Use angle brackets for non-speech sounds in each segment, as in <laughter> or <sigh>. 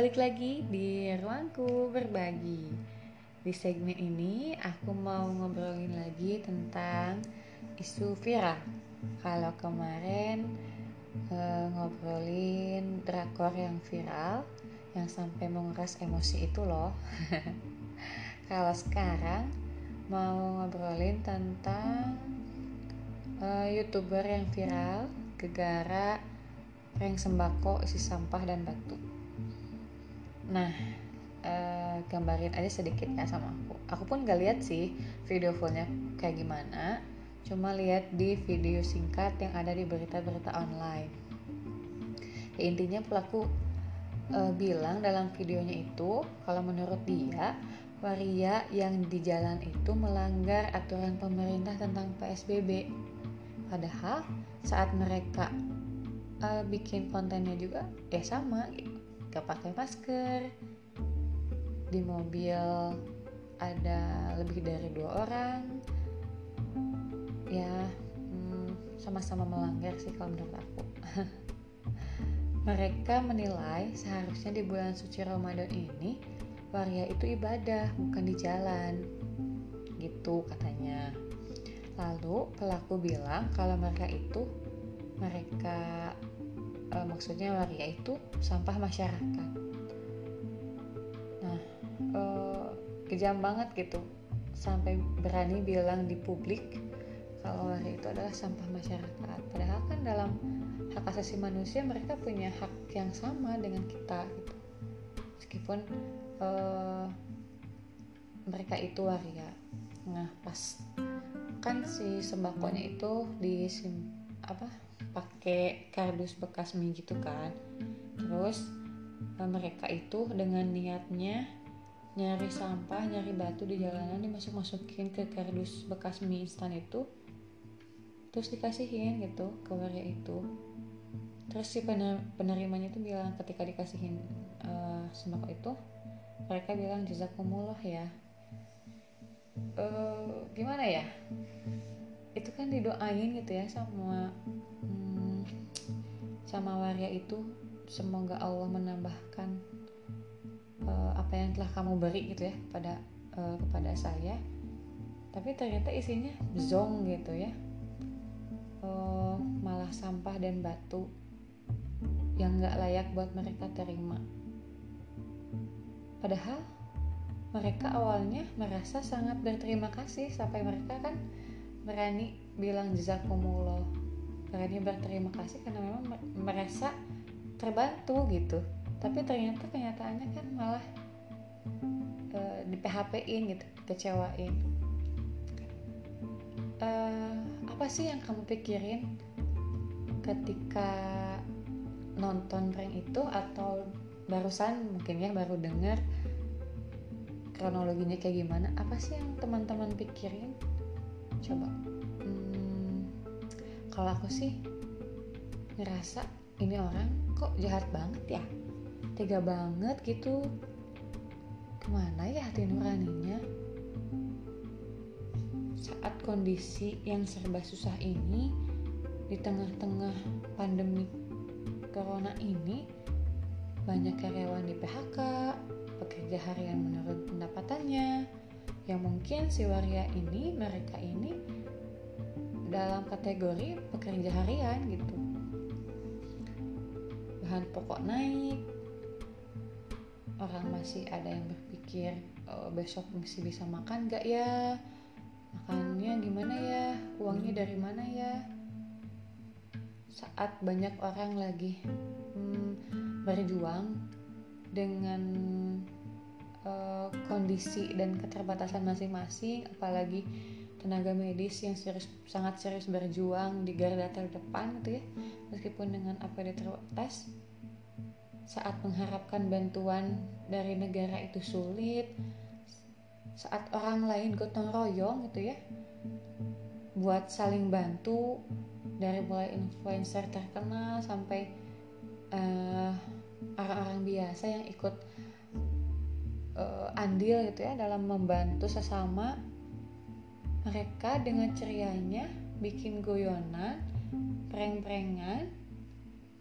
balik lagi di ruangku berbagi. Di segmen ini aku mau ngobrolin lagi tentang isu viral. Kalau kemarin eh, ngobrolin drakor yang viral yang sampai menguras emosi itu loh. <laughs> Kalau sekarang mau ngobrolin tentang eh, youtuber yang viral gegara prank sembako isi sampah dan batu nah uh, gambarin aja sedikit ya sama aku. Aku pun gak lihat sih video fullnya kayak gimana. Cuma lihat di video singkat yang ada di berita-berita online. Ya, intinya pelaku uh, bilang dalam videonya itu kalau menurut dia waria yang di jalan itu melanggar aturan pemerintah tentang PSBB padahal saat mereka uh, bikin kontennya juga ya sama gitu gak pakai masker. Di mobil ada lebih dari dua orang. Ya hmm, sama-sama melanggar sih kalau menurut aku. <laughs> Mereka menilai seharusnya di bulan suci Ramadan ini waria itu ibadah bukan di jalan. Gitu katanya. Lalu pelaku bilang kalau mereka itu mereka uh, maksudnya waria itu sampah masyarakat. Nah uh, kejam banget gitu. Sampai berani bilang di publik kalau waria itu adalah sampah masyarakat. Padahal kan dalam hak asasi manusia mereka punya hak yang sama dengan kita gitu. Meskipun uh, mereka itu waria. Nah pas kan si sembakonya itu di apa pakai kardus bekas mie gitu kan. Terus eh, mereka itu dengan niatnya nyari sampah nyari batu di jalanan dimasuk masukin ke kardus bekas mie instan itu. Terus dikasihin gitu ke waria itu. Terus si penerimanya itu bilang ketika dikasihin uh, sembako itu mereka bilang jazakumullah ya. Uh, gimana ya itu kan didoain gitu ya sama hmm, sama waria itu. Semoga Allah menambahkan uh, apa yang telah kamu beri gitu ya pada uh, kepada saya. Tapi ternyata isinya zong gitu ya. Uh, malah sampah dan batu yang nggak layak buat mereka terima. Padahal mereka awalnya merasa sangat berterima kasih sampai mereka kan berani bilang jazakumullah berani berterima kasih karena memang merasa terbantu gitu. Tapi ternyata kenyataannya kan malah e, di PHP-in gitu kecewain e, apa sih yang kamu pikirin ketika nonton prank itu atau barusan mungkin ya baru dengar kronologinya kayak gimana? Apa sih yang teman-teman pikirin coba. Hmm, kalau aku sih ngerasa ini orang kok jahat banget ya? Tega banget gitu. Ke mana ya hati nuraninya? Saat kondisi yang serba susah ini di tengah-tengah pandemi corona ini banyak karyawan di PHK pekerja harian menurut pendapatannya yang mungkin si waria ini mereka ini dalam kategori pekerja harian gitu. Bahan pokok naik. Orang masih ada yang berpikir oh, besok masih bisa makan gak ya? Makannya gimana ya? Uangnya dari mana ya? Saat banyak orang lagi hmm, berjuang dengan uh, kondisi dan keterbatasan masing-masing apalagi tenaga medis yang serius, sangat serius berjuang di garda terdepan gitu ya. Meskipun dengan APD terbatas saat mengharapkan bantuan dari negara itu sulit saat orang lain gotong royong gitu ya buat saling bantu dari mulai influencer terkenal sampai uh, orang-orang biasa yang ikut uh, andil gitu ya dalam membantu sesama mereka dengan cerianya bikin goyonan prank-prankan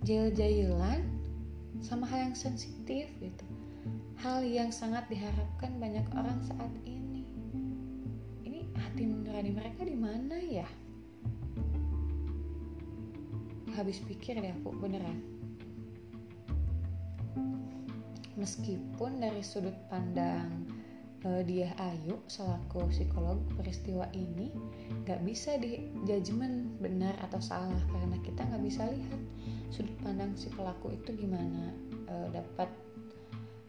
jail-jailan sama hal yang sensitif gitu. Hal yang sangat diharapkan banyak orang saat ini. Ini hati nurani mereka di mana ya? Habis pikir deh aku beneran meskipun dari sudut pandang uh, dia Ayu selaku psikolog peristiwa ini nggak bisa di judgement benar atau salah karena kita nggak bisa lihat sudut pandang si pelaku itu gimana uh, dapat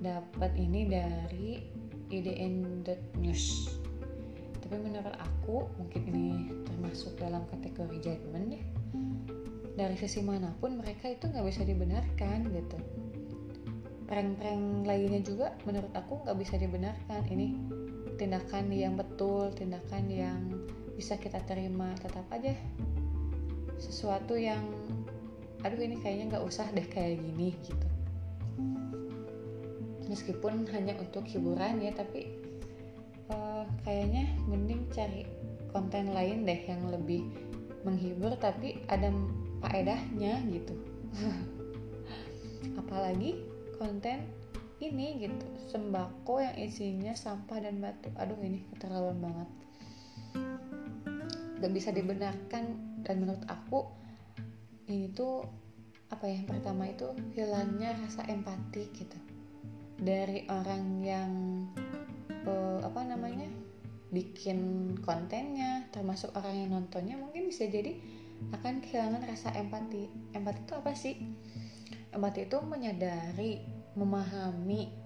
dapat ini dari idn.news tapi menurut aku mungkin ini termasuk dalam kategori judgement ya dari sisi mana pun mereka itu nggak bisa dibenarkan gitu prank-prank lainnya juga menurut aku nggak bisa dibenarkan. Ini tindakan yang betul tindakan yang bisa kita terima. Tetap aja sesuatu yang aduh ini kayaknya nggak usah deh kayak gini gitu. Meskipun hanya untuk hiburan ya tapi uh, kayaknya mending cari konten lain deh yang lebih menghibur tapi ada faedahnya gitu. <laughs> Apalagi konten ini gitu. Sembako yang isinya sampah dan batu. Aduh ini keterlaluan banget. Gak bisa dibenarkan. Dan menurut aku ini tuh apa ya yang pertama itu hilangnya rasa empati gitu. Dari orang yang uh, apa namanya bikin kontennya termasuk orang yang nontonnya mungkin bisa jadi akan kehilangan rasa empati. Empati itu apa sih empati itu menyadari memahami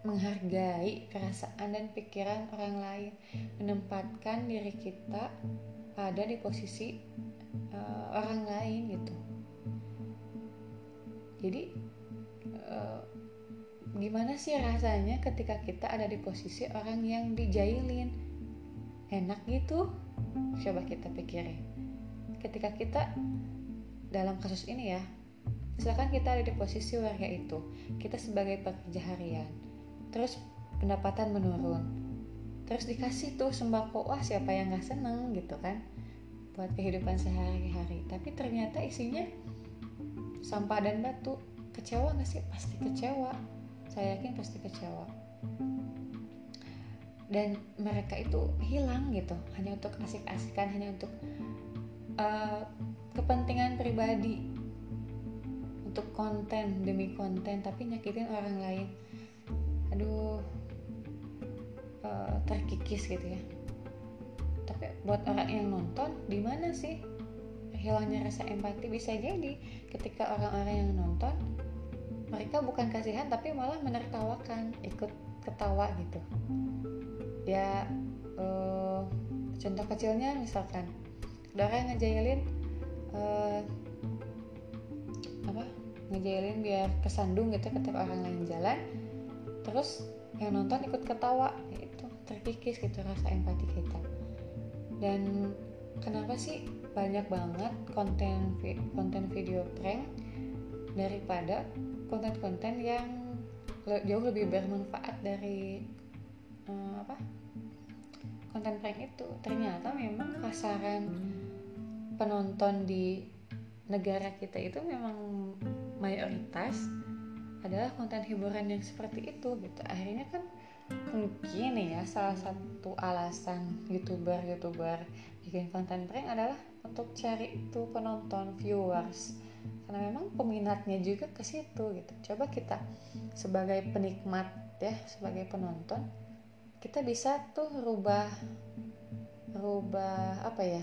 menghargai perasaan dan pikiran orang lain. Menempatkan diri kita ada di posisi uh, orang lain gitu. Jadi uh, gimana sih rasanya ketika kita ada di posisi orang yang dijailin? Enak gitu. Coba kita pikirin. Ketika kita dalam kasus ini ya misalkan kita ada di posisi warga itu kita sebagai pekerja harian terus pendapatan menurun terus dikasih tuh sembako wah siapa yang nggak seneng gitu kan buat kehidupan sehari-hari. Tapi ternyata isinya sampah dan batu. Kecewa nggak sih? Pasti kecewa. Saya yakin pasti kecewa. Dan mereka itu hilang gitu hanya untuk asik-asikan hanya untuk uh, kepentingan pribadi untuk konten demi konten tapi nyakitin orang lain. Aduh uh, terkikis gitu ya. Tapi buat orang yang nonton di mana sih hilangnya rasa empati bisa jadi? Ketika orang-orang yang nonton mereka bukan kasihan tapi malah menertawakan ikut ketawa gitu. Ya uh, contoh kecilnya misalkan saudara ngejailin uh, apa ngejailin biar kesandung gitu ketika orang lain jalan. Terus yang nonton ikut ketawa itu terkikis gitu rasa empati kita. Dan kenapa sih banyak banget konten konten video prank daripada konten-konten yang jauh lebih bermanfaat dari uh, apa konten prank itu? Ternyata memang pasaran penonton di negara kita itu memang mayoritas adalah konten hiburan yang seperti itu gitu. Akhirnya kan mungkin ya salah satu alasan youtuber youtuber bikin konten prank adalah untuk cari itu penonton viewers. Karena memang peminatnya juga ke situ gitu. Coba kita sebagai penikmat ya sebagai penonton kita bisa tuh rubah rubah apa ya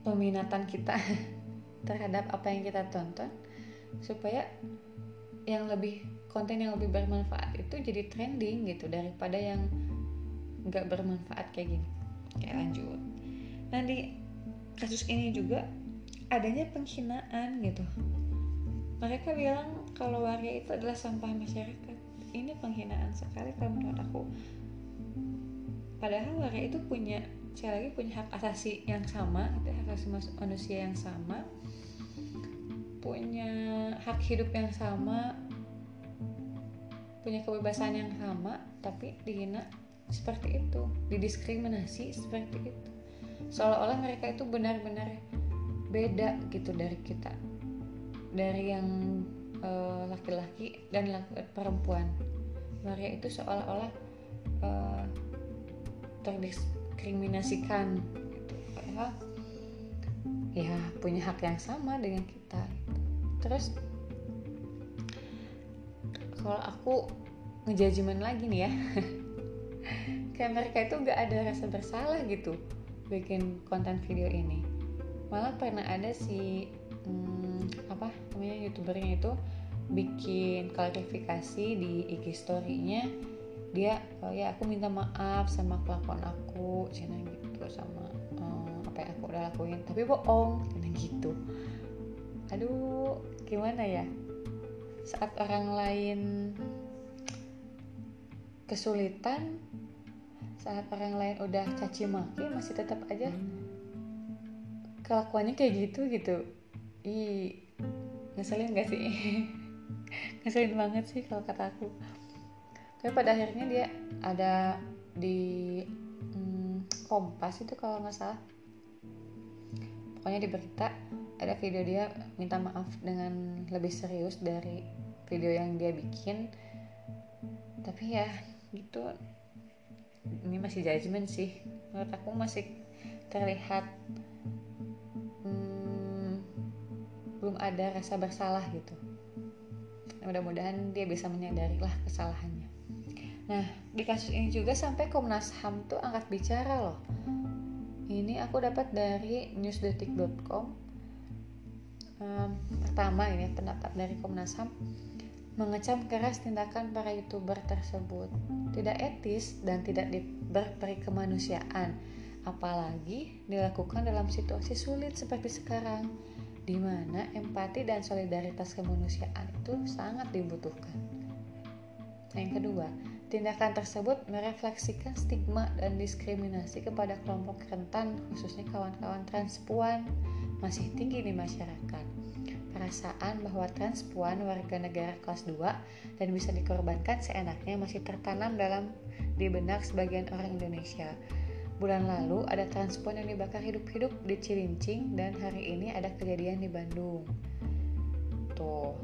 peminatan kita <laughs> terhadap apa yang kita tonton supaya yang lebih konten yang lebih bermanfaat itu jadi trending gitu daripada yang nggak bermanfaat kayak gini. Kayak lanjut. Nanti kasus ini juga adanya penghinaan gitu. Mereka bilang kalau warga itu adalah sampah masyarakat. Ini penghinaan sekali kalau menurut aku. Padahal warga itu punya sekali lagi punya hak asasi yang sama itu hak asasi manusia yang sama punya hak hidup yang sama punya kebebasan yang sama tapi dihina seperti itu didiskriminasi seperti itu. Seolah-olah mereka itu benar-benar beda gitu dari kita dari yang uh, laki-laki dan laki perempuan. Maria itu seolah-olah uh, terdiskriminasikan gitu. Ya ya punya hak yang sama dengan kita terus kalau aku ngejajimen lagi nih ya <laughs> kayak mereka itu gak ada rasa bersalah gitu bikin konten video ini. Malah pernah ada si hmm, apa namanya youtubernya itu bikin klarifikasi di IG story-nya. Dia oh ya aku minta maaf sama kelakuan aku cina gitu sama um, apa yang aku udah lakuin. Tapi bohong cina gitu. Aduh gimana ya? Saat orang lain kesulitan saat orang lain udah caci maki masih tetap aja kelakuannya kayak gitu gitu. Ih ngeselin gak sih? <laughs> Ngeselin banget sih kalau kata aku. Tapi pada akhirnya dia ada di hmm, Kompas itu kalau nggak salah. Pokoknya di berita ada video dia minta maaf dengan lebih serius dari video yang dia bikin. Tapi ya gitu. Ini masih judgement sih. Menurut aku masih terlihat hmm, belum ada rasa bersalah gitu. Mudah-mudahan dia bisa menyadari lah kesalahannya. Nah, di kasus ini juga sampai Komnas HAM tuh angkat bicara loh. Ini aku dapat dari newsdetik.com. Um, pertama ini pendapat dari Komnas HAM mengecam keras tindakan para youtuber tersebut tidak etis dan tidak berperi kemanusiaan apalagi dilakukan dalam situasi sulit seperti sekarang di mana empati dan solidaritas kemanusiaan itu sangat dibutuhkan. Yang kedua, Tindakan tersebut merefleksikan stigma dan diskriminasi kepada kelompok rentan, khususnya kawan-kawan transpuan, masih tinggi di masyarakat. Perasaan bahwa transpuan warga negara kelas 2 dan bisa dikorbankan seenaknya masih tertanam dalam di benak sebagian orang Indonesia. Bulan lalu ada transpuan yang dibakar hidup-hidup di Cilincing dan hari ini ada kejadian di Bandung. Tuh,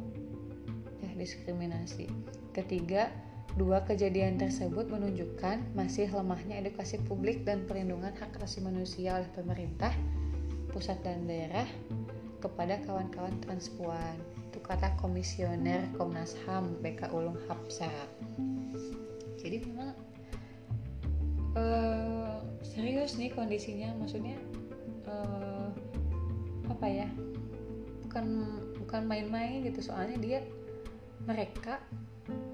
ya diskriminasi. Ketiga, Dua kejadian tersebut menunjukkan masih lemahnya edukasi publik dan perlindungan hak asasi manusia oleh pemerintah, pusat dan daerah kepada kawan-kawan transpuan. Itu kata komisioner Komnas HAM BK Ulung Hapsa. Jadi memang uh, serius nih kondisinya, maksudnya uh, apa ya? Bukan bukan main-main gitu soalnya dia mereka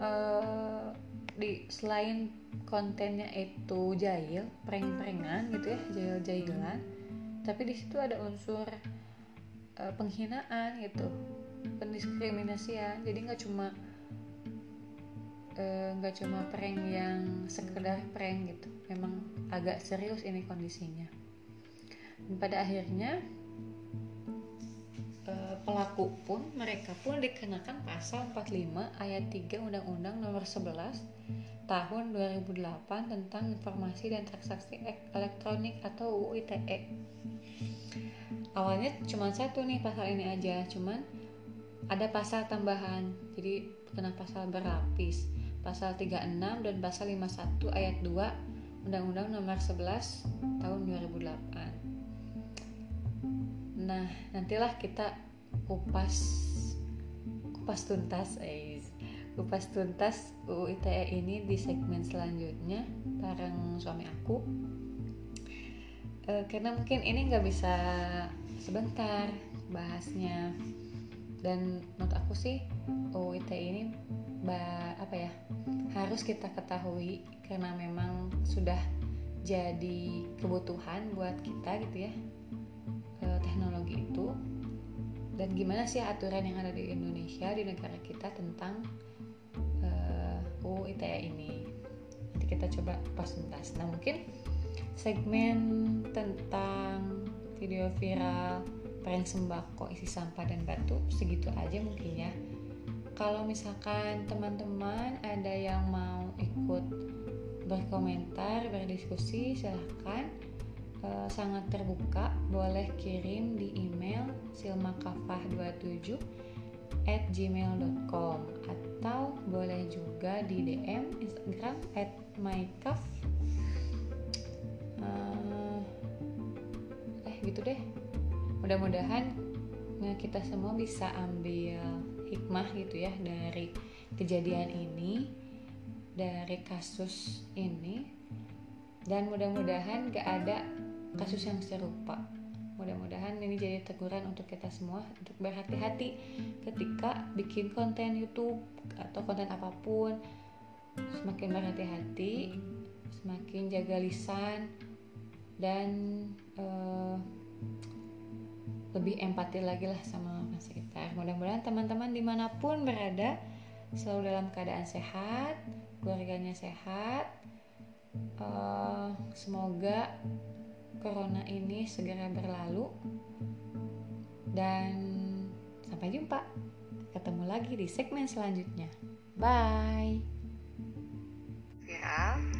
uh, di selain kontennya itu jahil, prank-prankan gitu ya, jahil-jahilan, tapi di situ ada unsur uh, penghinaan gitu, pendiskriminasian. Jadi nggak cuma eh, nggak uh, cuma prank yang sekedar prank gitu, memang agak serius ini kondisinya. Dan pada akhirnya pelaku pun mereka pun dikenakan pasal 45 ayat 3 Undang-Undang Nomor 11 Tahun 2008 tentang Informasi dan Transaksi Elektronik atau UU ITE. Awalnya cuma satu nih pasal ini aja, cuman ada pasal tambahan. Jadi kena pasal berlapis. Pasal 36 dan pasal 51 ayat 2 Undang-Undang Nomor 11 tahun 2008. Nah, nantilah kita kupas kupas tuntas eh kupas tuntas UU ITE ini di segmen selanjutnya bareng suami aku. E, karena mungkin ini nggak bisa sebentar bahasnya. Dan menurut aku sih UU ITE ini ba, apa ya harus kita ketahui karena memang sudah jadi kebutuhan buat kita gitu ya dan gimana sih aturan yang ada di Indonesia di negara kita tentang uh, eh, UU ITE ini? Nanti kita coba pas tuntas nah mungkin segmen tentang video viral prank sembako isi sampah dan batu segitu aja mungkin ya. Kalau misalkan teman-teman ada yang mau ikut berkomentar berdiskusi silahkan uh, sangat terbuka boleh kirim di email silmakafah27 at gmail.com atau boleh juga di DM Instagram at mycaf. Uh, eh gitu deh. Mudah-mudahan nah, kita semua bisa ambil hikmah gitu ya dari kejadian ini dari kasus ini. Dan mudah-mudahan gak ada kasus yang serupa. Mudah-mudahan ini jadi teguran untuk kita semua untuk berhati-hati ketika bikin konten YouTube atau konten apa pun. Semakin berhati-hati semakin jaga lisan dan uh, lebih empati lagi lah sama sekitar. Mudah-mudahan teman-teman di mana pun berada selalu dalam keadaan sehat keluarganya sehat. Uh, semoga corona ini segera berlalu dan sampai jumpa. Ketemu lagi di segmen selanjutnya. Bye. Viral